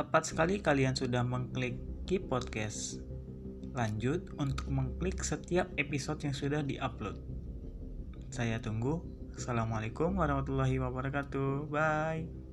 Tepat sekali kalian sudah mengklik Keep Podcast. Lanjut untuk mengklik setiap episode yang sudah diupload. Saya tunggu. Assalamualaikum warahmatullahi wabarakatuh. Bye.